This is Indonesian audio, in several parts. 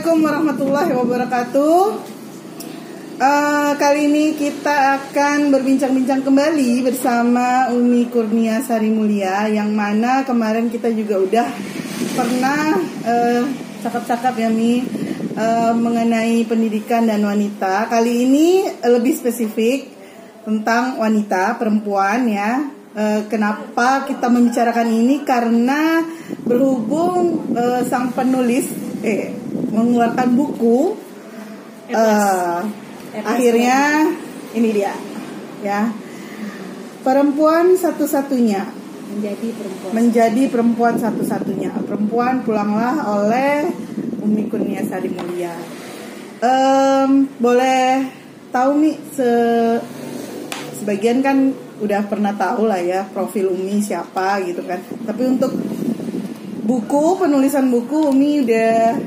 Assalamualaikum warahmatullahi wabarakatuh. Uh, kali ini kita akan berbincang-bincang kembali bersama Umi Kurnia Sari Mulia yang mana kemarin kita juga udah pernah uh, cakap-cakap ya Mi uh, mengenai pendidikan dan wanita. Kali ini lebih spesifik tentang wanita perempuan ya. Kenapa kita membicarakan ini karena berhubung uh, sang penulis eh mengeluarkan buku uh, akhirnya ini dia ya. Perempuan satu-satunya. Menjadi perempuan. Menjadi perempuan satu-satunya. Perempuan pulanglah oleh Umi Kurnia Sari Mulia. Um, boleh tahu nih se sebagian kan udah pernah tahu lah ya profil Umi siapa gitu kan. Tapi untuk buku penulisan buku Umi udah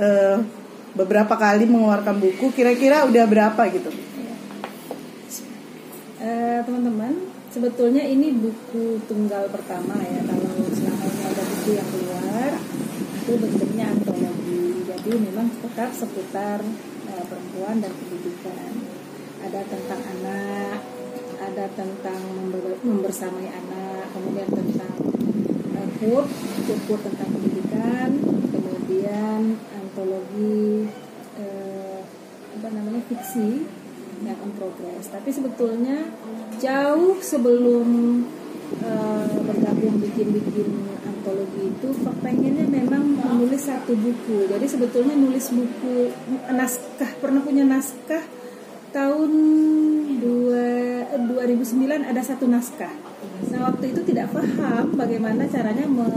uh, beberapa kali mengeluarkan buku kira-kira udah berapa gitu? Uh, teman-teman sebetulnya ini buku tunggal pertama ya. Kalau selama ada buku yang keluar itu bentuknya antologi. Jadi memang tetap seputar uh, perempuan dan pendidikan. Ada tentang anak ada tentang membersamai anak kemudian tentang uh, food tentang pendidikan kemudian antologi eh, apa namanya fiksi yang on progress tapi sebetulnya jauh sebelum eh, bergabung bikin-bikin antologi itu pengennya memang menulis satu buku. Jadi sebetulnya nulis buku naskah pernah punya naskah tahun dua, 2009 ada satu naskah. Nah waktu itu tidak paham bagaimana caranya me,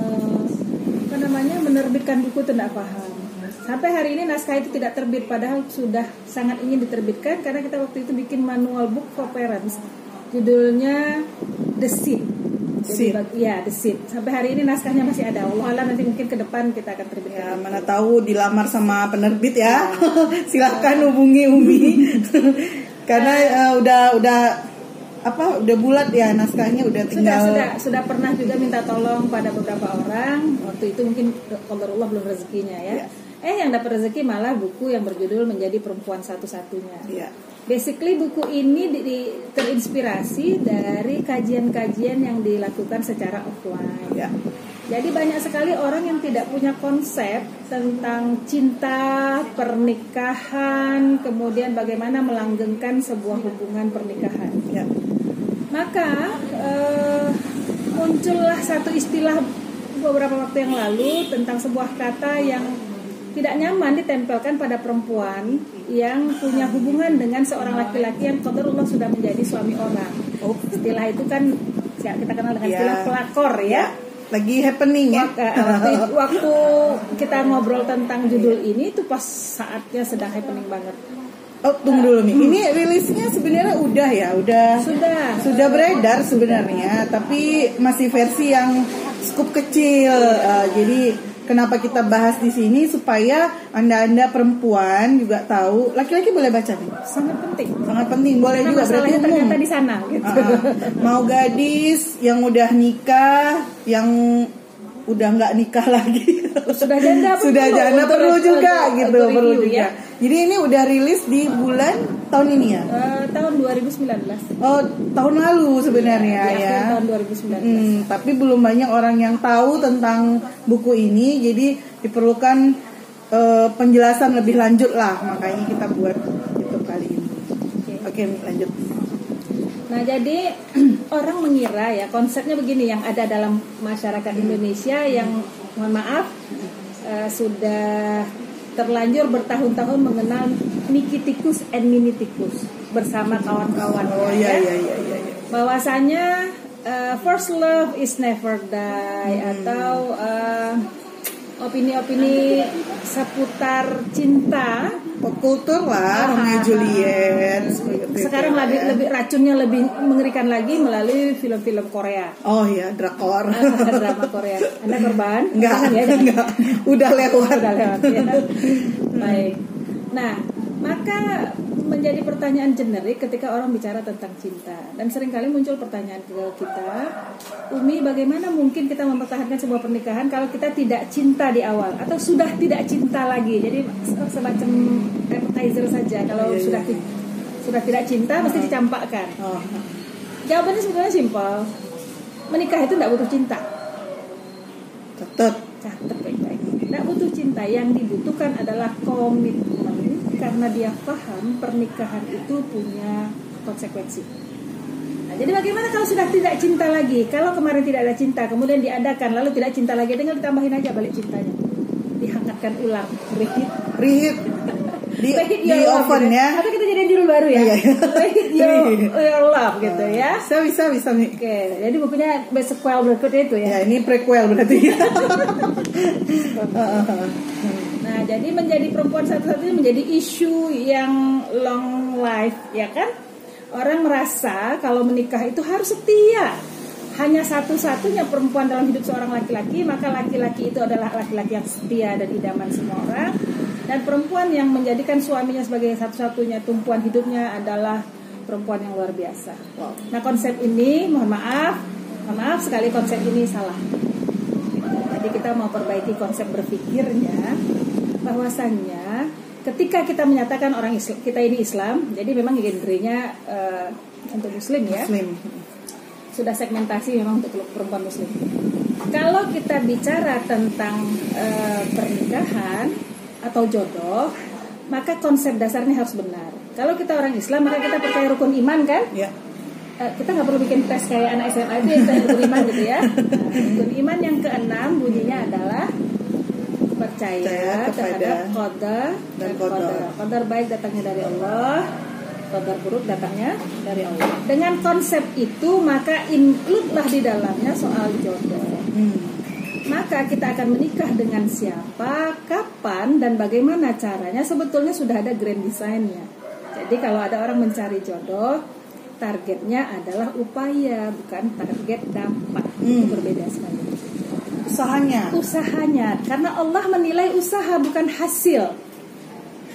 apa namanya menerbitkan buku tidak paham Sampai hari ini naskah itu tidak terbit padahal sudah sangat ingin diterbitkan karena kita waktu itu bikin manual book for parents. Judulnya The Seed. Jadi, ya The Seed. Sampai hari ini naskahnya masih ada. Allah nanti mungkin ke depan kita akan terbitkan. Ya, mana tahu dilamar sama penerbit ya. ya. Silahkan hubungi Umi. karena uh, udah udah apa udah bulat ya naskahnya udah tinggal sudah sudah sudah pernah juga minta tolong pada beberapa orang waktu itu mungkin kalau Allah belum rezekinya ya, ya Eh yang dapat rezeki malah buku yang berjudul menjadi perempuan satu-satunya. Iya. Basically buku ini di, di, terinspirasi dari kajian-kajian yang dilakukan secara offline. Iya. Jadi banyak sekali orang yang tidak punya konsep tentang cinta, pernikahan, kemudian bagaimana melanggengkan sebuah hubungan pernikahan. Ya. Maka eh, muncullah satu istilah beberapa waktu yang lalu tentang sebuah kata yang tidak nyaman ditempelkan pada perempuan yang punya hubungan dengan seorang laki-laki yang Allah sudah menjadi suami orang. Oh. Istilah itu kan ya, kita kenal dengan istilah yeah. pelakor ya. ya. Lagi happening ya. Waktu, waktu kita ngobrol tentang judul ini itu pas saatnya sedang happening banget. Oh tunggu dulu nih. Ini rilisnya sebenarnya udah ya, udah sudah sudah beredar sebenarnya, tapi masih versi yang skup kecil. Uh, jadi Kenapa kita bahas di sini supaya anda-anda perempuan juga tahu laki-laki boleh baca nih. Sangat penting. Sangat penting. Boleh Karena juga berarti umum. ternyata di sana gitu. Uh, mau gadis yang udah nikah, yang udah nggak nikah lagi. Sudah janda sudah janda perlu juga gitu perlu juga. ya? jadi ini udah rilis di bulan tahun ini ya? Uh, tahun 2019 oh tahun lalu sebenarnya ya, ya. tahun 2019 hmm, tapi belum banyak orang yang tahu tentang buku ini jadi diperlukan uh, penjelasan lebih lanjut lah. Makanya kita buat YouTube kali ini. Oke. Okay. okay, lanjut Nah, jadi orang mengira ya konsepnya begini yang ada dalam masyarakat Indonesia yang mohon maaf uh, sudah terlanjur bertahun-tahun mengenal Miki tikus and mini tikus bersama kawan-kawan oh, iya, ya. Iya, iya, iya, iya. Bahwasanya uh, first love is never die hmm. atau uh, opini-opini seputar cinta. Pop kultur lah Romeo Juliet sekarang lebih ya. lebih racunnya lebih mengerikan lagi melalui film-film Korea. Oh ya drakor. Drama Korea. Anda korban? Enggak ya? enggak. Udah lewat. Udah lewat ya. baik. Nah maka menjadi pertanyaan generik ketika orang bicara tentang cinta. Dan sering kali muncul pertanyaan ke kita Umi bagaimana mungkin kita mempertahankan sebuah pernikahan kalau kita tidak cinta di awal? Atau sudah tidak cinta lagi? Jadi semacam appetizer saja. Kalau Iya, iya. sudah ti- sudah tidak cinta mesti dicampakkan. Oh. jawabannya sebenarnya simpel. Menikah itu tidak butuh cinta. Tetep. catat baik-baik. Tidak butuh cinta. Yang dibutuhkan adalah komitmen karena dia paham pernikahan itu punya konsekuensi. Nah, jadi bagaimana kalau sudah tidak cinta lagi? Kalau kemarin tidak ada cinta kemudian diadakan lalu tidak cinta lagi tinggal ditambahin aja balik cintanya. Dihangatkan ulang. Reheat Reheat di, reheat di your love oven gitu. ya. atau kita jadi judul baru ya? Iya. reheat your, your love gitu ya. Bisa bisa bisa nih. oke jadi bukunya sequel berikutnya itu ya. Ya ini prequel berarti. Nah, jadi menjadi perempuan satu-satunya menjadi isu yang long life, ya kan? Orang merasa kalau menikah itu harus setia. Hanya satu-satunya perempuan dalam hidup seorang laki-laki, maka laki-laki itu adalah laki-laki yang setia dan idaman semua orang. Dan perempuan yang menjadikan suaminya sebagai satu-satunya tumpuan hidupnya adalah perempuan yang luar biasa. Nah, konsep ini, mohon maaf, mohon maaf sekali konsep ini salah. Jadi kita mau perbaiki konsep berpikirnya bahwasannya ketika kita menyatakan orang Islam, kita ini Islam, jadi memang genrenya eh, untuk Muslim ya, Muslim. sudah segmentasi memang untuk perempuan Muslim. Kalau kita bicara tentang eh, pernikahan atau jodoh, maka konsep dasarnya harus benar. Kalau kita orang Islam, maka kita percaya rukun iman kan? Ya. Eh, kita nggak perlu bikin tes kayak anak SMA itu yang rukun iman gitu ya. Nah, rukun iman yang keenam bunyinya adalah percaya Percaya kepada terhadap qadar dan qadar. qadar. Qadar baik datangnya dari Allah, qadar buruk datangnya dari Allah. Dengan konsep itu maka include-lah di dalamnya soal jodoh. Hmm. Maka kita akan menikah dengan siapa, kapan, dan bagaimana caranya sebetulnya sudah ada grand design-nya. Jadi kalau ada orang mencari jodoh, targetnya adalah upaya, bukan target. Itu Hmm. berbeda sekali. Usahanya. Usahanya, karena Allah menilai usaha bukan hasil.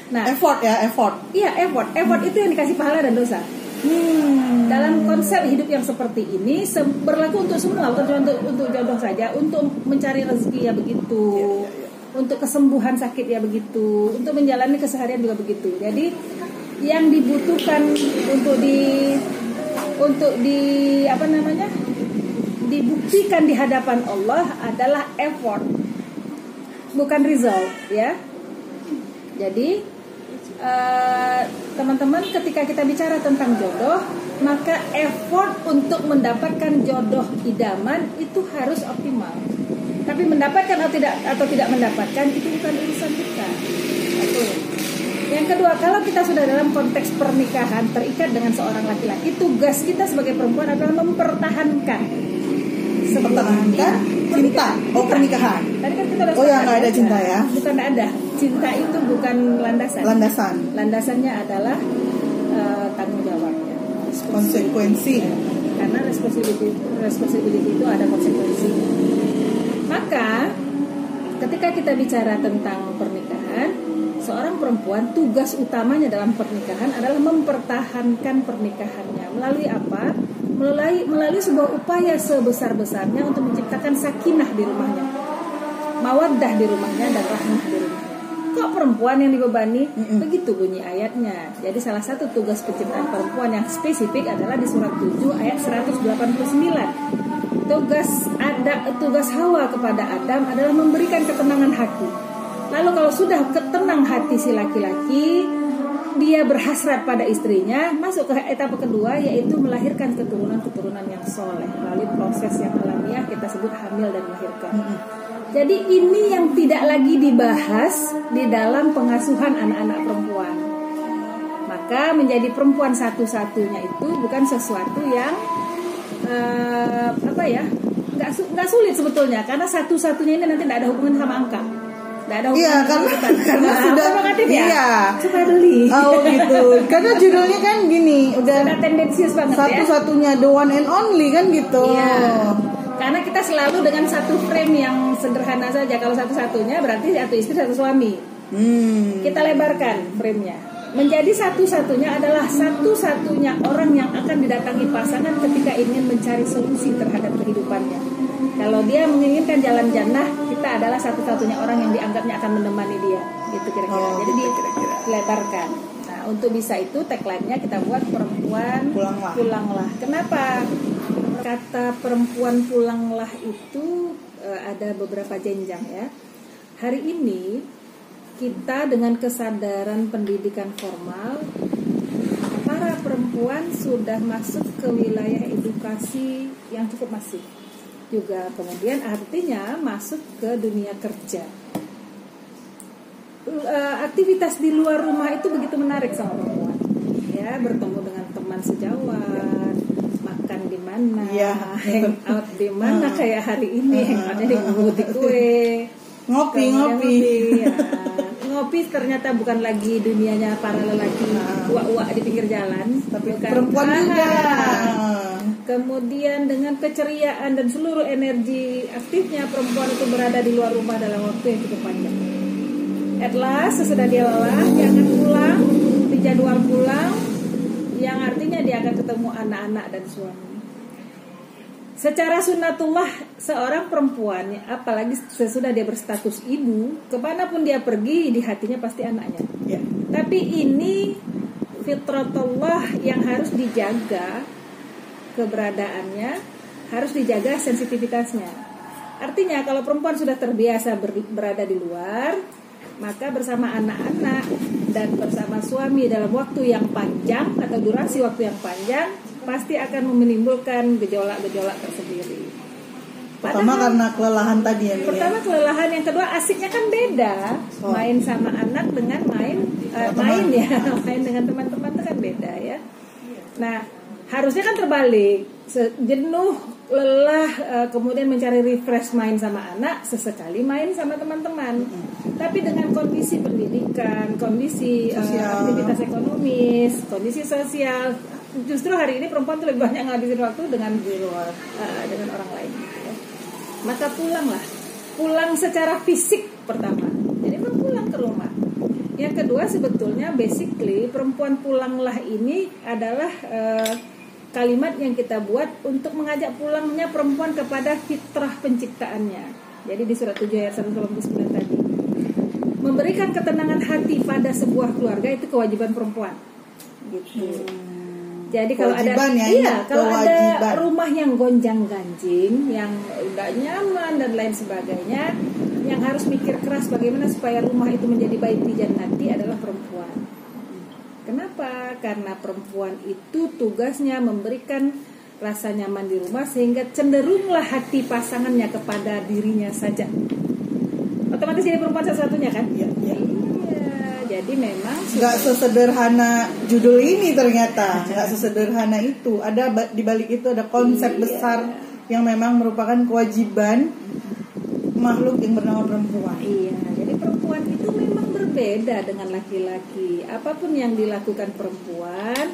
Nah, Effort ya, effort. iya effort, effort itu yang dikasih pahala dan dosa. Hmm. Dalam konsep hidup yang seperti ini berlaku untuk semua, bukan cuma untuk, untuk jodoh saja, untuk mencari rezeki ya begitu, Iya, iya, untuk kesembuhan sakit ya begitu, untuk menjalani keseharian juga begitu. Jadi yang dibutuhkan untuk di untuk di apa namanya dibuktikan di hadapan Allah adalah effort, bukan result ya. Jadi eh, teman-teman ketika kita bicara tentang jodoh, maka effort untuk mendapatkan jodoh idaman itu harus optimal. Tapi mendapatkan atau tidak atau tidak mendapatkan itu bukan urusan kita. Satu. Yang kedua, kalau kita sudah dalam konteks pernikahan terikat dengan seorang laki-laki, tugas kita sebagai perempuan adalah mempertahankan Mempertahankan cinta. Oh, pernikahan. Tadi kan kita Oh, ya, nggak ada cinta ya? Bukan ada. Cinta itu bukan landasan. Landasan. Landasannya adalah eh, tanggung jawabnya. Konsekuensi. Karena responsibility responsibility itu ada konsekuensi. Maka ketika kita bicara tentang pernikahan, seorang perempuan tugas utamanya dalam pernikahan adalah mempertahankan pernikahannya melalui apa? Melalui melalui sebuah upaya sebesar-besarnya untuk menciptakan sakinah di rumahnya. Mawaddah di rumahnya dan rahmah di rumahnya. Kok perempuan yang dibebani? Mm-mm. Begitu bunyi ayatnya. Jadi salah satu tugas penciptaan perempuan yang spesifik adalah di surat 7 ayat 189 tugas ada tugas Hawa kepada Adam adalah memberikan ketenangan hati. Lalu kalau sudah ketenang hati si laki-laki, dia berhasrat pada istrinya, masuk ke etapa kedua yaitu melahirkan keturunan-keturunan yang soleh melalui proses yang alamiah kita sebut hamil dan melahirkan. Jadi ini yang tidak lagi dibahas di dalam pengasuhan anak-anak perempuan. Maka menjadi perempuan satu-satunya itu bukan sesuatu yang eh, apa ya nggak nggak sulit sebetulnya karena satu-satunya ini nanti tidak ada hubungan sama angka ada Iya, karena- karena Nah, sudah- provokatif ya iya. supaya beli Oh gitu. Karena judulnya kan gini, udah sudah tendensius banget ya satu-satunya the one and only kan gitu. Iya. Karena kita selalu dengan satu frame yang sederhana saja. Kalau satu-satunya berarti satu istri satu suami. Hmm. Kita lebarkan framenya. menjadi satu-satunya adalah satu-satunya orang yang akan didatangi pasangan ketika ingin mencari solusi terhadap kehidupannya. Kalau dia menginginkan jalan jannah, kita adalah satu-satunya orang yang dianggapnya akan menemani dia. Gitu kira-kira. Oh, Jadi gitu kira-kira. dilebarkan. Nah, untuk bisa itu tagline-nya kita buat perempuan Pulanglah. pulanglah. Kenapa? Kata perempuan pulanglah itu eh, ada beberapa jenjang ya. Hari ini kita dengan kesadaran pendidikan formal para perempuan sudah masuk ke wilayah edukasi yang cukup masif juga kemudian artinya masuk ke dunia kerja Eh, aktivitas di luar rumah itu begitu menarik sama perempuan ya bertemu dengan teman sejawat makan di mana Iya. hangout di mana kayak hari ini hangoutnya di kue Ngopi, Kemudian ngopi. ya. ngopi ternyata bukan lagi dunianya para lelaki uak-uak di pinggir jalan Tapi Bukan. perempuan juga. Ah. Kemudian dengan keceriaan dan seluruh energi aktifnya perempuan itu berada di luar rumah dalam waktu yang cukup panjang. At last sesudah dia lelah, dia akan pulang, dijadwal pulang, yang artinya dia akan ketemu anak-anak dan suami. Secara sunatullah seorang perempuan, apalagi sesudah dia berstatus ibu, ke mana pun dia pergi di hatinya pasti anaknya. Ya. Tapi ini fitratullah yang harus dijaga keberadaannya, harus dijaga sensitivitasnya. Artinya kalau perempuan sudah terbiasa ber- berada di luar, maka bersama anak-anak dan bersama suami dalam waktu yang panjang atau durasi waktu yang panjang pasti akan menimbulkan gejolak-gejolak tersendiri. Pertama Padahal- karena kelelahan tadi ya. Ya? Pertama kelelahan, yang kedua asiknya kan beda. Oh. Main sama anak dengan main Sama main ya, main dengan teman-teman itu kan beda ya. Nah, harusnya kan terbalik. Jenuh, lelah, eh, kemudian mencari refresh main sama anak, sesekali main sama teman-teman. Tapi dengan kondisi pendidikan, kondisi eh, aktivitas ekonomis, kondisi sosial, justru hari ini perempuan tuh lebih banyak ngabisin waktu dengan di luar, eh, dengan orang lain. ya. Maka pulanglah. Pulang secara fisik pertama. Jadi kan pulang ke rumah. Yang kedua sebetulnya basically perempuan pulanglah ini adalah eh, kalimat yang kita buat untuk mengajak pulangnya perempuan kepada fitrah penciptaannya. Jadi di surat 7 ayat 189 tadi. Memberikan ketenangan hati pada sebuah keluarga itu kewajiban perempuan. Gitu jadi kalau ada ya, iya, kalau ada rumah yang gonjang-ganjing, yang udah nyaman dan lain sebagainya, yang harus mikir keras bagaimana supaya rumah itu menjadi baik di jannati adalah perempuan. Kenapa? Karena perempuan itu tugasnya memberikan rasa nyaman di rumah sehingga cenderunglah hati pasangannya kepada dirinya saja. Otomatis jadi perempuan satu-satunya kan? Iya. Iya, jadi memang nggak sesederhana judul ini ternyata nggak sesederhana itu ada di balik itu ada konsep Iya. besar yang memang merupakan kewajiban makhluk yang bernama perempuan Iya, jadi perempuan itu memang berbeda dengan laki-laki. Apa pun yang dilakukan perempuan,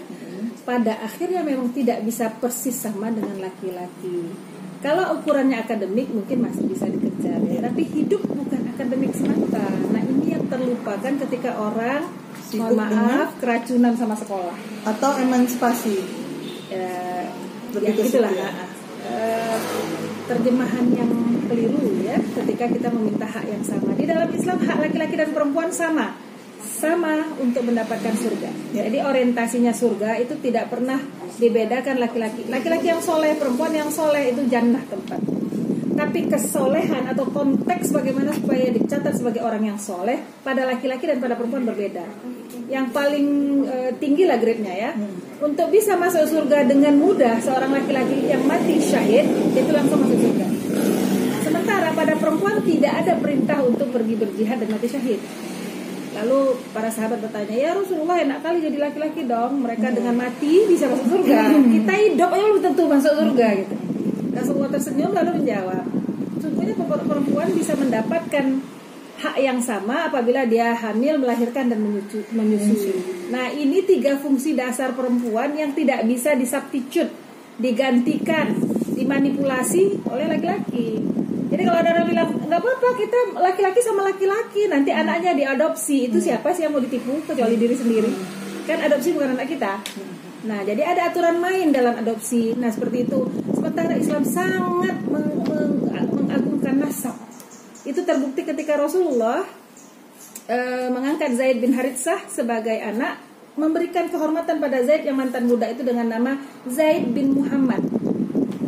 pada akhirnya memang tidak bisa persis sama dengan laki-laki. Kalau ukurannya akademik mungkin masih bisa dikejar ya, tapi hidup bukan akademik semata. Nah terlupakan ketika orang, Sibuk mohon maaf, keracunan sama sekolah. Atau emansipasi. Ya, ya gitulah ya. ah, ah. Eh, terjemahan yang keliru ya ketika kita meminta hak yang sama. Di dalam Islam hak laki-laki dan perempuan sama. Sama untuk mendapatkan surga. Ya. jadi orientasinya surga itu tidak pernah dibedakan laki-laki. Laki-laki yang soleh perempuan yang soleh itu jannah tempat tapi kesolehan atau konteks bagaimana supaya dicatat sebagai orang yang soleh pada laki-laki dan pada perempuan berbeda. Yang paling eh, tinggi lah grade-nya ya. Untuk bisa masuk surga dengan mudah seorang laki-laki yang mati syahid itu langsung masuk surga. Sementara pada perempuan tidak ada perintah untuk pergi berjihad dan mati syahid. Lalu para sahabat bertanya, ya Rasulullah enak kali jadi laki-laki dong. Mereka dengan mati bisa masuk surga. Kita hidup aja belum tentu masuk surga gitu. Rasulullah tersenyum lalu menjawab, sungguhnya perempuan bisa mendapatkan hak yang sama apabila dia hamil, melahirkan dan menyusu- menyusui. Nah ini tiga fungsi dasar perempuan yang tidak bisa disubstitute, digantikan, dimanipulasi oleh laki-laki. Jadi kalau ada orang bilang nggak apa-apa kita laki-laki sama laki-laki nanti anaknya diadopsi itu siapa sih yang mau ditipu kecuali diri sendiri kan adopsi bukan anak kita. Nah jadi ada aturan main dalam adopsi. Nah seperti itu. Sementara Islam sangat meng- meng- mengagungkan nasab. Itu terbukti ketika Rasulullah eh, mengangkat Zaid bin Haritsah sebagai anak, memberikan kehormatan pada Zaid yang mantan muda itu dengan nama Zaid bin Muhammad.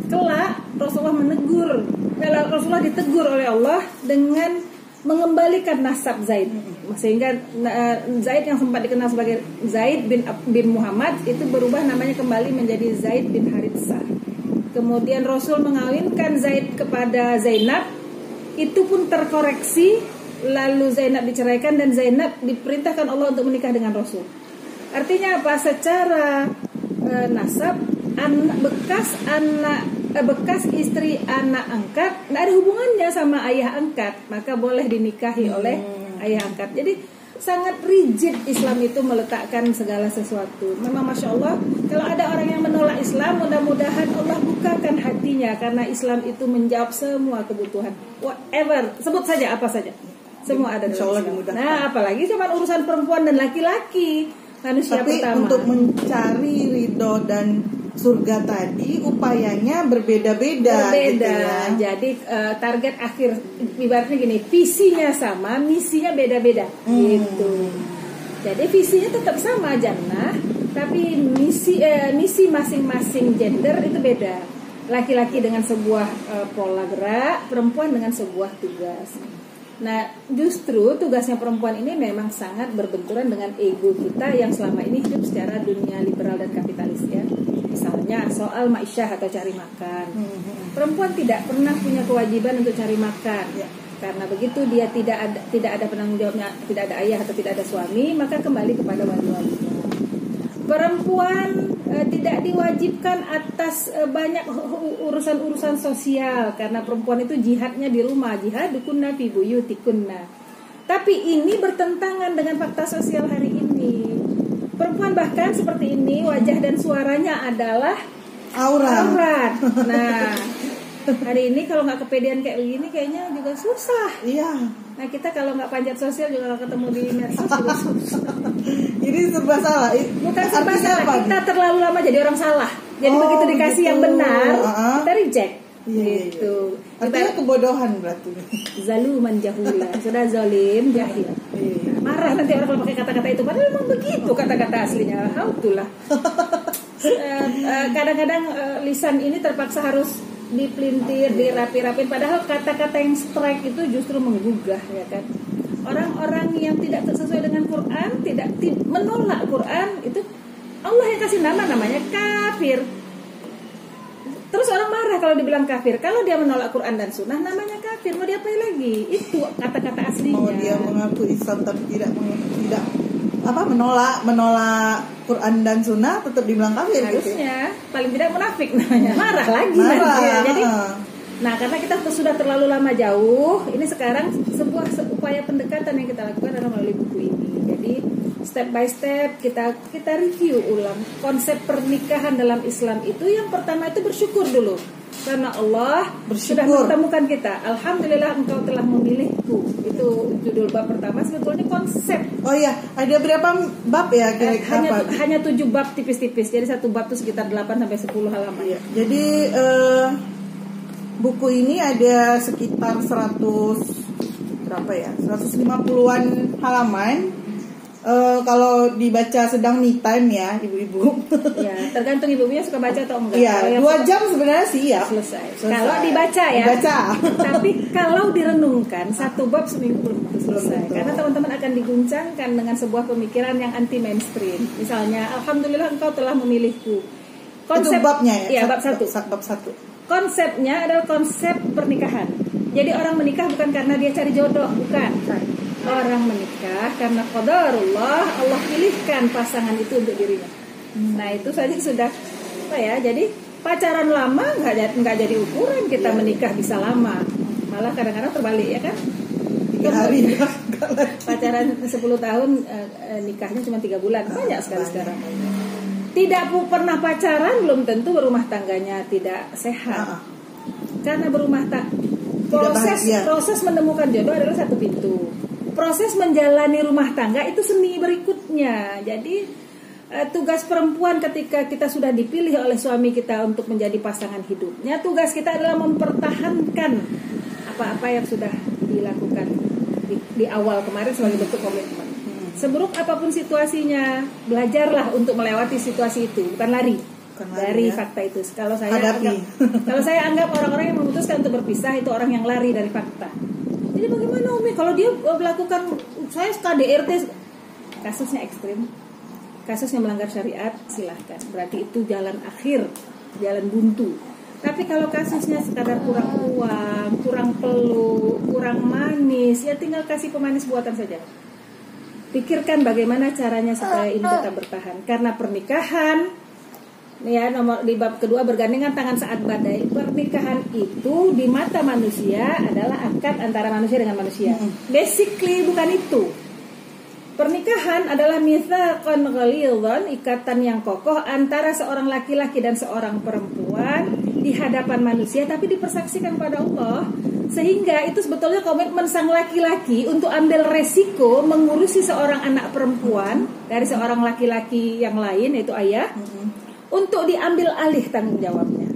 Kelak Rasulullah menegur, eh, Rasulullah ditegur oleh Allah dengan mengembalikan nasab Zaid, sehingga eh, Zaid yang sempat dikenal sebagai Zaid bin bin Muhammad itu berubah namanya kembali menjadi Zaid bin Haritsah. Kemudian Rasul mengawinkan Zaid kepada Zainab, itu pun terkoreksi lalu Zainab diceraikan dan Zainab diperintahkan Allah untuk menikah dengan Rasul. Artinya apa? Secara eh, nasab anak bekas anak eh, bekas istri anak angkat tidak ada hubungannya sama ayah angkat, maka boleh dinikahi oleh ayah angkat. Jadi sangat rigid Islam itu meletakkan segala sesuatu. Memang masya Allah, kalau ada orang yang menolak Islam, mudah-mudahan Allah bukakan hatinya karena Islam itu menjawab semua kebutuhan. Whatever, sebut saja apa saja, semua ada dalam Islam. Nah, apalagi cuma urusan perempuan dan laki-laki, manusia Tapi pertama. untuk mencari ridho dan surga tadi upayanya berbeda-beda berbeda. gitu ya. Jadi eh, target akhir ibaratnya gini, visinya sama, misinya beda-beda Hmm. gitu. Jadi visinya tetap sama jannah, tapi misi eh, misi masing-masing gender itu beda. Laki-laki dengan sebuah eh, pola gerak, perempuan dengan sebuah tugas. Nah, justru tugasnya perempuan ini memang sangat berbenturan dengan ego kita yang selama ini hidup secara dunia liberal dan kapitalis ya. Misalnya soal ma'isyah atau cari makan. Perempuan tidak pernah punya kewajiban untuk cari makan. Ya. Karena begitu dia tidak ada tidak ada penanggung jawabnya, tidak ada ayah atau tidak ada suami, maka kembali kepada wali-walinya. Perempuan eh, tidak diwajibkan atas eh, banyak urusan-urusan sosial karena perempuan itu jihadnya di rumah, jihad dukunna fi buyutikunna. Tapi ini bertentangan dengan fakta sosial hari ini. Perempuan bahkan seperti ini wajah dan suaranya adalah Aura. aurat. Nah, hari ini kalau nggak kepedean kayak begini kayaknya juga susah. Iya. Nah kita kalau nggak panjat sosial juga nggak ketemu di medsos juga susah. Ini serba salah. Bukan serba salah, apa kita terlalu lama jadi orang salah. Jadi Oh, begitu dikasih gitu. yang benar, Ah. kita reject. Iya, iya, iya. gitu. Artinya Kita kebodohan berarti. zaluman jahula, sudah zalim jahil. Iya. Marah nanti orang kalau pakai kata-kata itu, padahal memang begitu kata-kata aslinya. Hautulah. Eh, eh, Kadang-kadang eh, lisan ini terpaksa harus dipelintir, dirapi-rapin. Padahal kata-kata yang strike itu justru menggugah, ya kan? Orang-orang yang tidak sesuai dengan Quran, tidak ti- menolak Quran itu Allah yang kasih nama namanya kafir. Terus orang marah kalau dibilang kafir. Kalau dia menolak Quran dan Sunnah, namanya kafir. Mau diapain lagi? Itu kata-kata aslinya. Mau dia mengaku Islam tapi tidak tidak apa menolak menolak Quran dan Sunnah tetap dibilang kafir gitu. harusnya paling tidak munafik namanya marah lagi Marah. nanti ya. jadi ah. nah karena kita sudah terlalu lama jauh ini sekarang sebuah se- upaya pendekatan yang kita lakukan adalah melalui buku ini jadi step by step kita kita review ulang konsep pernikahan dalam Islam itu yang pertama itu bersyukur dulu karena Allah sudah Bersyukur. mempertemukan kita Alhamdulillah engkau telah memilihku itu judul bab pertama sebetulnya konsep Oh iya, ada berapa bab ya Eh, kira-kira hanya apa? hanya tujuh bab tipis-tipis jadi satu bab itu sekitar 8 sampai 10 halaman Iya. Jadi eh, buku ini ada sekitar 100 berapa ya? 150-an halaman. Eh, kalau dibaca sedang me time ya, ibu-ibu. ya tergantung ibunya suka baca atau enggak Iya, dua suka- jam sebenarnya siap. selesai. Selesai. kalau dibaca ya Dibaca. tapi kalau direnungkan satu bab seminggu belum selesai karena teman-teman akan diguncangkan dengan sebuah pemikiran yang anti mainstream misalnya alhamdulillah engkau telah memilihku Itu babnya ya? iya bab satu Bab satu. konsepnya adalah konsep pernikahan. Jadi orang menikah bukan karena dia cari jodoh, bukan. Orang menikah karena qadarullah Allah pilihkan pasangan itu untuk dirinya. Nah itu saja sudah apa ya? Jadi pacaran lama nggak jadi nggak jadi ukuran kita menikah bisa lama. Malah kadang-kadang terbalik ya kan? Tiga hari. Pacaran 10 tahun eh, eh, nikahnya cuma tiga bulan banyak sekali sekarang. Tidak pernah pacaran belum tentu berumah tangganya tidak sehat. Ah, ah. karena berumah tak proses proses menemukan jodoh adalah satu pintu proses menjalani rumah tangga itu seni berikutnya. Jadi eh, tugas perempuan ketika kita sudah dipilih oleh suami kita untuk menjadi pasangan hidupnya tugas kita adalah mempertahankan apa-apa yang sudah dilakukan di, di awal kemarin sebagai bentuk komitmen. Seburuk apa pun situasinya belajarlah untuk melewati situasi itu bukan lari. Bukan lari, dari ya. fakta itu. Kalau saya Hadapi. anggap kalau saya anggap orang-orang yang memutuskan untuk berpisah itu orang yang lari dari fakta kalau dia melakukan saya KDRT kasusnya ekstrim. Kasusnya melanggar syariat silahkan. Berarti itu jalan akhir jalan buntu. Tapi kalau kasusnya sekadar kurang uang kurang peluk kurang manis ya tinggal kasih pemanis buatan saja. Pikirkan bagaimana caranya supaya ini tetap bertahan. Karena pernikahan ya nomor di bab kedua bergandengan tangan saat badai. Pernikahan itu di mata manusia adalah akad antara manusia dengan manusia. Basically bukan itu. Pernikahan adalah mitsaqan ghalidhan ikatan yang kokoh antara seorang laki-laki dan seorang perempuan di hadapan manusia tapi dipersaksikan pada Allah. Sehingga itu sebetulnya komitmen sang laki-laki untuk ambil resiko mengurusi seorang anak perempuan dari seorang laki-laki yang lain yaitu ayah untuk diambil alih tanggung jawabnya.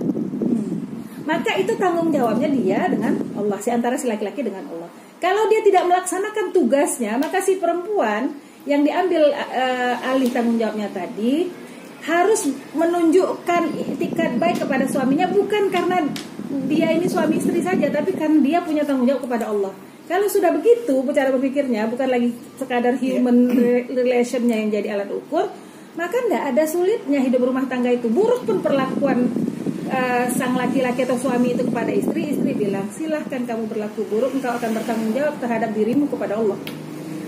Maka itu tanggung jawabnya dia dengan Allah, si antara si laki-laki dengan Allah. Kalau dia tidak melaksanakan tugasnya, maka si perempuan yang diambil eh, alih tanggung jawabnya tadi harus menunjukkan itikat baik kepada suaminya bukan karena dia ini suami istri saja, tapi karena dia punya tanggung jawab kepada Allah. Kalau sudah begitu cara berpikirnya bukan lagi sekadar human re- relationnya yang jadi alat ukur, maka tidak ada sulitnya hidup rumah tangga itu. Buruk pun perlakuan eh, sang laki-laki atau suami itu kepada istri, istri bilang silahkan kamu berlaku buruk, engkau akan bertanggung jawab terhadap dirimu kepada Allah.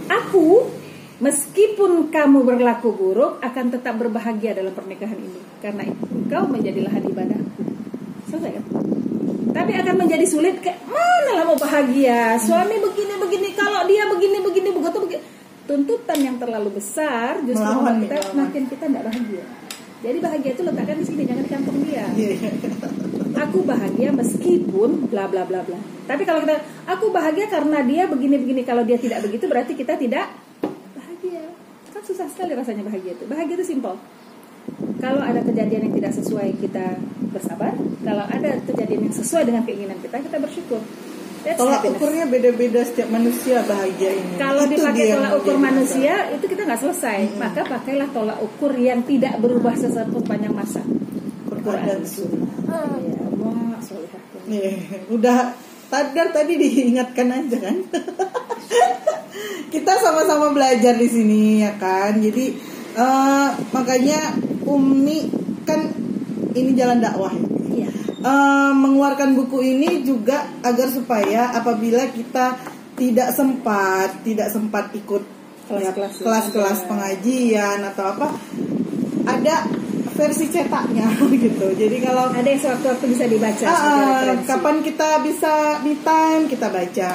Aku meskipun kamu berlaku buruk akan tetap berbahagia dalam pernikahan ini karena engkau menjadi lahan ibadahku. Selesai kan? Tapi akan menjadi sulit kayak mana lah mau bahagia suami begini begini kalau dia begini begini begitu begini tuntutan yang terlalu besar justru Melawan membuat kita melawan. makin kita tidak bahagia. Jadi bahagia itu letakkan di sini jangan di kantong dia. Iya. Aku bahagia meskipun bla bla bla bla. Tapi kalau kita aku bahagia karena dia begini begini kalau dia tidak begitu berarti kita tidak bahagia. Kan susah sekali rasanya bahagia itu. Bahagia itu simpel. Kalau ada kejadian yang tidak sesuai kita bersabar. Kalau ada kejadian yang sesuai dengan keinginan kita kita bersyukur. That's Tolak happiness. ukurnya beda-beda setiap manusia bahagia ini. Kalau Itu dipakai tolak ukur manusia itu kita nggak selesai. Maka pakailah tolak ukur yang tidak berubah sepanjang masa. Quran dan Sunnah. Ya, wah. Iya, udah tadar tadi diingatkan aja kan. Kita sama-sama belajar di sini ya kan. Jadi eh, makanya Umi kan ini jalan dakwah. ya. Iya. Eh, mengeluarkan buku ini juga agar supaya apabila kita tidak sempat tidak sempat ikut ya, Kelas-kelas ya. kelas-kelas pengajian atau apa ada versi cetaknya gitu jadi kalau Ada yang sewaktu-waktu bisa dibaca referensi. kapan kita bisa me time kita baca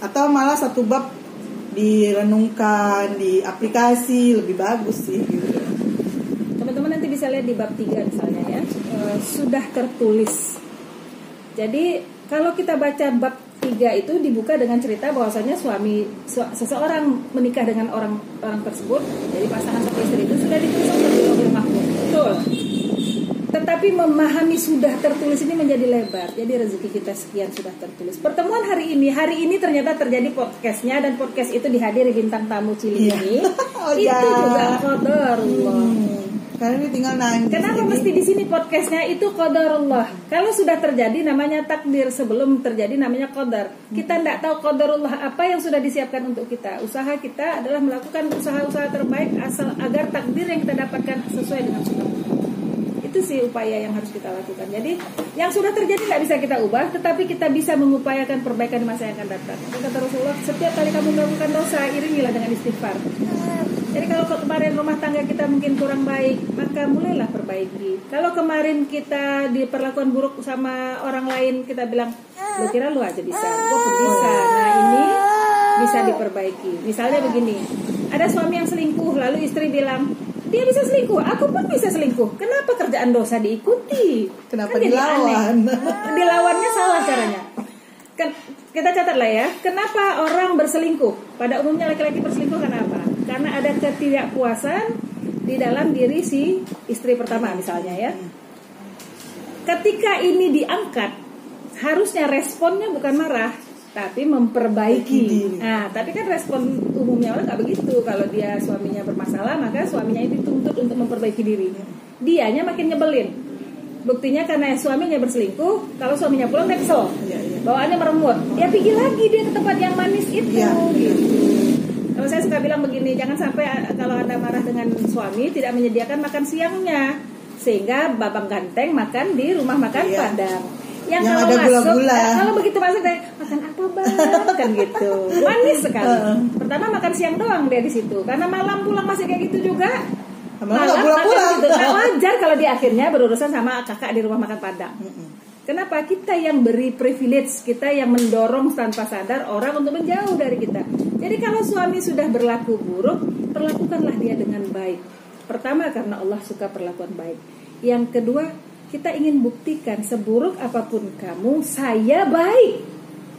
atau malah satu bab direnungkan di aplikasi lebih bagus sih gitu. Bisa lihat di bab 3 misalnya ya. Eh, sudah tertulis. Jadi kalau kita baca bab 3 itu dibuka dengan cerita bahwasanya suami su- seseorang menikah dengan orang orang tersebut, jadi pasangan suami istri itu sudah ditulis oleh Lauhul Mahfuz. Betul. Tetapi memahami sudah tertulis ini menjadi lebar. Jadi rezeki kita sekian sudah tertulis. Pertemuan hari ini, hari ini ternyata terjadi podcastnya dan podcast itu dihadiri bintang tamu Cili Iya. ini. Oh, itu juga qadarullah. Hmm, karena ini tinggal nangis. Kenapa jadi- mesti di sini podcastnya itu qadarullah? Kalau sudah terjadi namanya takdir, sebelum terjadi namanya qadar. Kita tidak tahu qadarullah apa yang sudah disiapkan untuk kita. Usaha kita adalah melakukan usaha-usaha terbaik asal agar takdir yang kita dapatkan sesuai dengan sunnah. Itu sih upaya yang harus kita lakukan. Jadi yang sudah terjadi nggak bisa kita ubah, tetapi kita bisa mengupayakan perbaikan di masa yang akan datang. Kata Rasulullah, setiap kali kamu melakukan dosa, iringilah dengan istighfar. Jadi kalau ke- kemarin rumah tangga kita mungkin kurang baik, maka mulailah perbaiki. Kalau kemarin kita diperlakukan buruk sama orang lain, kita bilang, lu kira lu aja bisa, gue pun bisa. Nah ini bisa diperbaiki. Misalnya begini, ada suami yang selingkuh, lalu istri bilang, dia bisa selingkuh aku pun bisa selingkuh kenapa kerjaan dosa diikuti Kenapa Kan dilawan? aneh. dilawannya salah caranya kan kita catat lah ya kenapa orang berselingkuh pada umumnya laki-laki berselingkuh karena apa karena ada ketidakpuasan di dalam diri si istri pertama misalnya ya ketika ini diangkat harusnya responnya bukan marah tapi Perbaiki memperbaiki. Nah, tapi kan respon umumnya orang nggak begitu. Kalau dia suaminya bermasalah, maka suaminya itu dituntut untuk memperbaiki diri. Dianya makin nyebelin. Buktinya karena suaminya berselingkuh, kalau suaminya pulang dia kesel. Iya. Bawaannya meremut. Ya pergi lagi dia ke tempat yang manis itu. Iya. Gitu. Kalau saya suka bilang begini, jangan sampai uh, kalau anda marah dengan suami tidak menyediakan makan siangnya, sehingga babang ganteng makan di rumah makan Iya. padang. Yang, Yang kalau ada masuk, gula-gula. eh, kalau begitu masuk dia makan apa bang, kan gitu, manis sekali. Pertama makan siang doang dia di situ, karena malam pulang masih kayak gitu juga. Malah nggak pulang-pulang. gitu. Nggak wajar kalau dia akhirnya berurusan sama kakak di rumah makan padang. Mm-mm. Kenapa kita yang beri privilege, kita yang mendorong tanpa sadar orang untuk menjauh dari kita. Jadi kalau suami sudah berlaku buruk, perlakukanlah dia dengan baik. Pertama karena Allah suka perlakuan baik. Yang kedua, kita ingin buktikan seburuk apa pun kamu, saya baik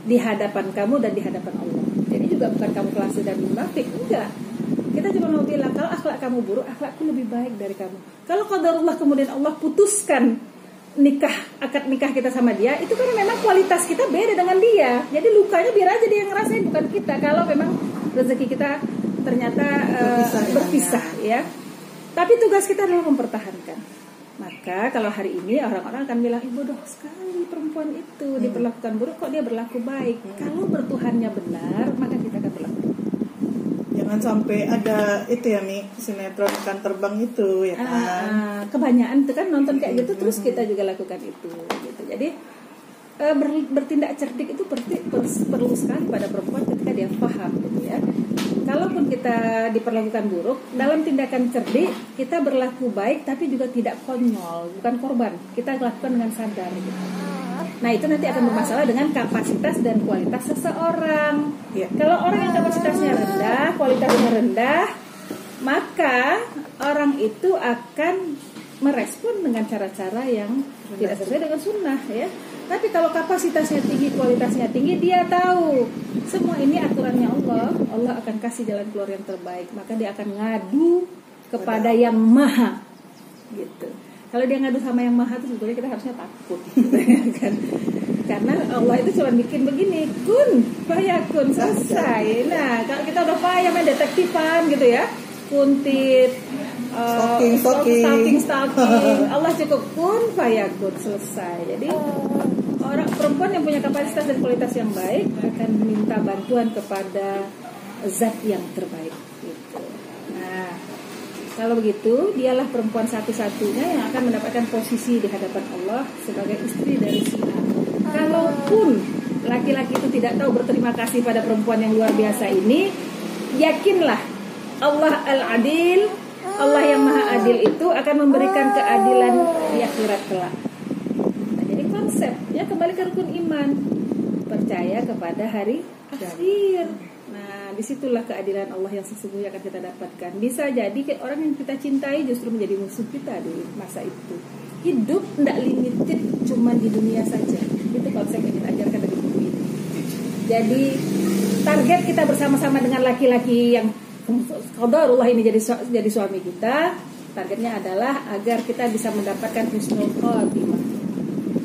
di hadapan kamu dan di hadapan Allah. Jadi juga bukan kamu kelas dan munafik, enggak. Kita cuma mau bilang kalau akhlak kamu buruk, akhlakku lebih baik dari kamu. Kalau qadarullah kemudian Allah putuskan nikah akad nikah kita sama dia itu kan memang kualitas kita beda dengan dia. Jadi lukanya biar aja dia yang ngerasain bukan kita. Kalau memang rezeki kita ternyata Berpisah dengannya. berpisah ya. Tapi tugas kita adalah mempertahankan. Maka kalau hari ini orang-orang akan bilang ibu bodoh sekali perempuan itu diperlakukan buruk kok dia berlaku baik? Kalau bertuhannya benar maka kita akan. Jangan sampai ada itu ya Mi sinetron ikan terbang itu ya kan. Ah, kebanyakan itu kan nonton kayak gitu terus kita juga lakukan itu gitu jadi eh, ber- bertindak cerdik itu perti- per- perlu sekali pada perempuan ketika dia paham gitu ya kalaupun kita diperlakukan buruk dalam tindakan cerdik kita berlaku baik tapi juga tidak konyol bukan korban kita lakukan dengan sadar gitu. Nah itu nanti akan bermasalah dengan kapasitas dan kualitas seseorang. Iya. Kalau orang yang kapasitasnya rendah, kualitasnya rendah, maka orang itu akan merespon dengan cara-cara yang tidak sesuai dengan sunnah ya. Tapi kalau kapasitasnya tinggi, kualitasnya tinggi, dia tahu semua ini aturannya Allah. Allah akan kasih jalan keluar yang terbaik. Maka dia akan ngadu kepada yang maha gitu. Kalau dia ngadu sama yang maha itu sebetulnya kita harusnya takut kan. Karena Allah itu cuma bikin begini, kun, fayakun, selesai. Nah, kalau kita udah payah main detektifan gitu ya, kuntit, uh, Stalking, stalking. stalking. Allah cukup kun, fayakun, selesai. Jadi orang perempuan yang punya kapasitas dan kualitas yang baik akan minta bantuan kepada zat yang terbaik. Kalau begitu, dialah perempuan satu-satunya yang akan mendapatkan posisi di hadapan Allah sebagai istri dari si A. Kalaupun laki-laki itu tidak tahu berterima kasih pada perempuan yang luar biasa ini, yakinlah Allah Al-Adil, Allah yang Maha Adil itu akan memberikan keadilan di akhirat kelak. Nah, jadi konsepnya kembali ke rukun iman, percaya kepada hari akhir. Nah, di situlah keadilan Allah yang sesungguhnya akan kita dapatkan. Bisa jadi orang yang kita cintai justru menjadi musuh kita di masa itu. Hidup tidak limited cuma di dunia saja. Itu konsep yang kita ajarkan dari buku ini. Jadi target kita bersama-sama dengan laki-laki yang qadarullah ini jadi jadi suami kita, targetnya adalah agar kita bisa mendapatkan husnul khotimah.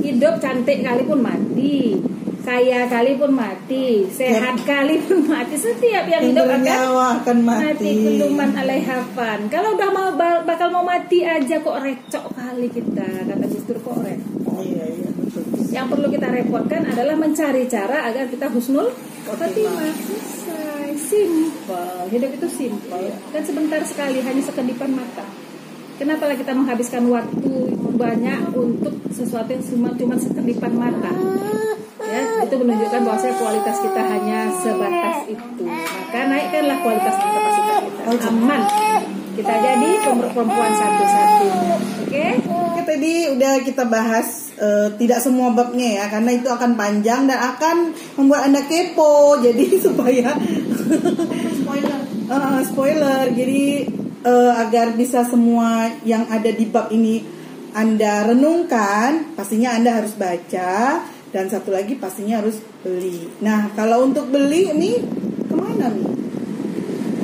Hidup cantik kali mati, kaya kali pun mati, sehat kali pun mati. Setiap yang hidup akan bernyawa akan mati mati. kuluman alaihafan. Kalau udah mau ba- bakal mau mati aja kok recok kali kita kata Dur kok recok. Iya iya betul. Yang perlu kita repotkan adalah mencari cara agar kita husnul khotimah. Selesai, simple. Hidup itu simple. Dan sebentar sekali, hanya sekedipan mata. Kenapa lah kita menghabiskan waktu banyak untuk sesuatu yang cuma cuma sekedipan mata? Ya, itu menunjukkan bahwa kualitas kita hanya sebatas itu. Maka naikkanlah kualitas dan kapasitas kita. Aman. Kita jadi perempuan satu-satu. Oke? Oke tadi udah kita bahas eh, tidak semua babnya ya karena itu akan panjang dan akan membuat anda kepo jadi supaya Spoiler. Eh, spoiler jadi eh, agar bisa semua yang ada di bab ini Anda renungkan, pastinya Anda harus baca dan satu lagi pastinya harus beli. Nah, kalau untuk beli ini ke mana nih?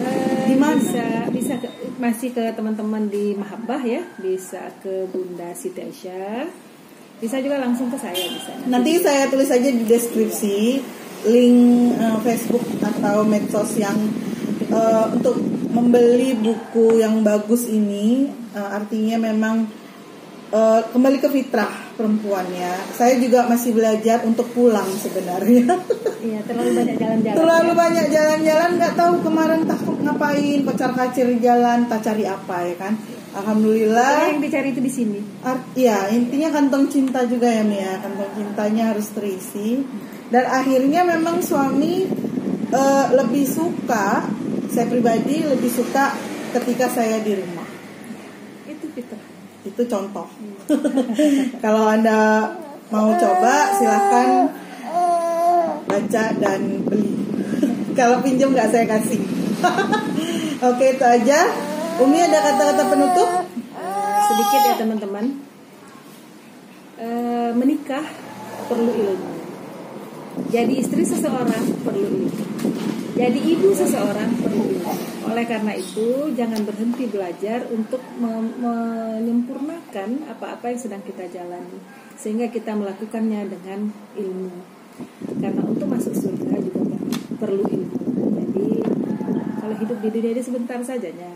Eh, Di mana? Bisa bisa ke, masih ke teman-teman di Mahabbah ya, bisa ke Bunda Siti Aisyah. Bisa juga langsung ke saya bisa. Nanti saya tulis aja di deskripsi link eh, Facebook atau medsos yang eh, untuk membeli buku yang bagus ini eh, artinya memang eh, kembali ke fitrah perempuan ya. Saya juga masih belajar untuk pulang sebenarnya. Iya, terlalu banyak jalan-jalan. Terlalu ya. banyak jalan-jalan nggak tahu kemarin tak ngapain, pacar kacir jalan, tak cari apa ya kan. Alhamdulillah. yang dicari itu di sini. Art, ya intinya kantong cinta juga ya Mia kantong cintanya harus terisi dan akhirnya memang suami eh, lebih suka saya pribadi lebih suka ketika saya di rumah Itu fitrah. Itu contoh. Kalau anda mau coba silahkan baca dan beli. Kalau pinjam nggak saya kasih. Oke itu aja. Umi ada kata-kata penutup? Sedikit ya teman-teman. Eh, menikah perlu ilmu jadi istri seseorang perlu ilmu jadi ibu seseorang perlu ilmu oleh karena itu jangan berhenti belajar untuk me- menyempurnakan apa-apa yang sedang kita jalani sehingga kita melakukannya dengan ilmu. Karena untuk masuk surga juga perlu ilmu. Jadi kalau hidup di dunia ini sebentar sajanya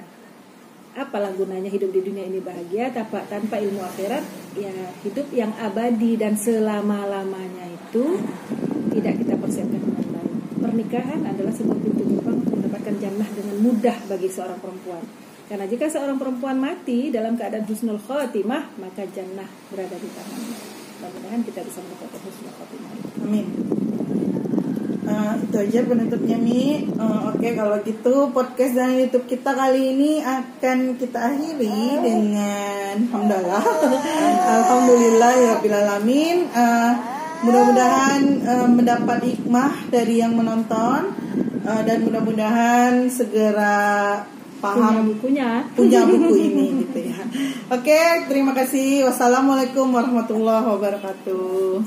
apalah gunanya hidup di dunia ini bahagia tanpa tanpa ilmu akhirat? Ya hidup yang abadi dan selama lamanya itu tidak kita persiapkan dengan baik pernikahan adalah sebuah pintu gerbang untuk mendapatkan jannah dengan mudah bagi seorang perempuan karena jika seorang perempuan mati dalam keadaan husnul khotimah maka jannah berada di tangannya mudah-mudahan kita bisa mendapatkan husnul khotimah Amin. Eh, itu aja penutupnya Mi. Eh, Oke kalau gitu podcast dan YouTube kita kali ini akan kita akhiri dengan Alhamdulillah, Alhamdulillah ya alamin. Eh, mudah-mudahan eh, mendapat hikmah dari yang menonton eh, dan mudah-mudahan segera punya paham bukunya punya buku ini gitu ya. Oke, terima kasih. Wassalamualaikum warahmatullahi wabarakatuh.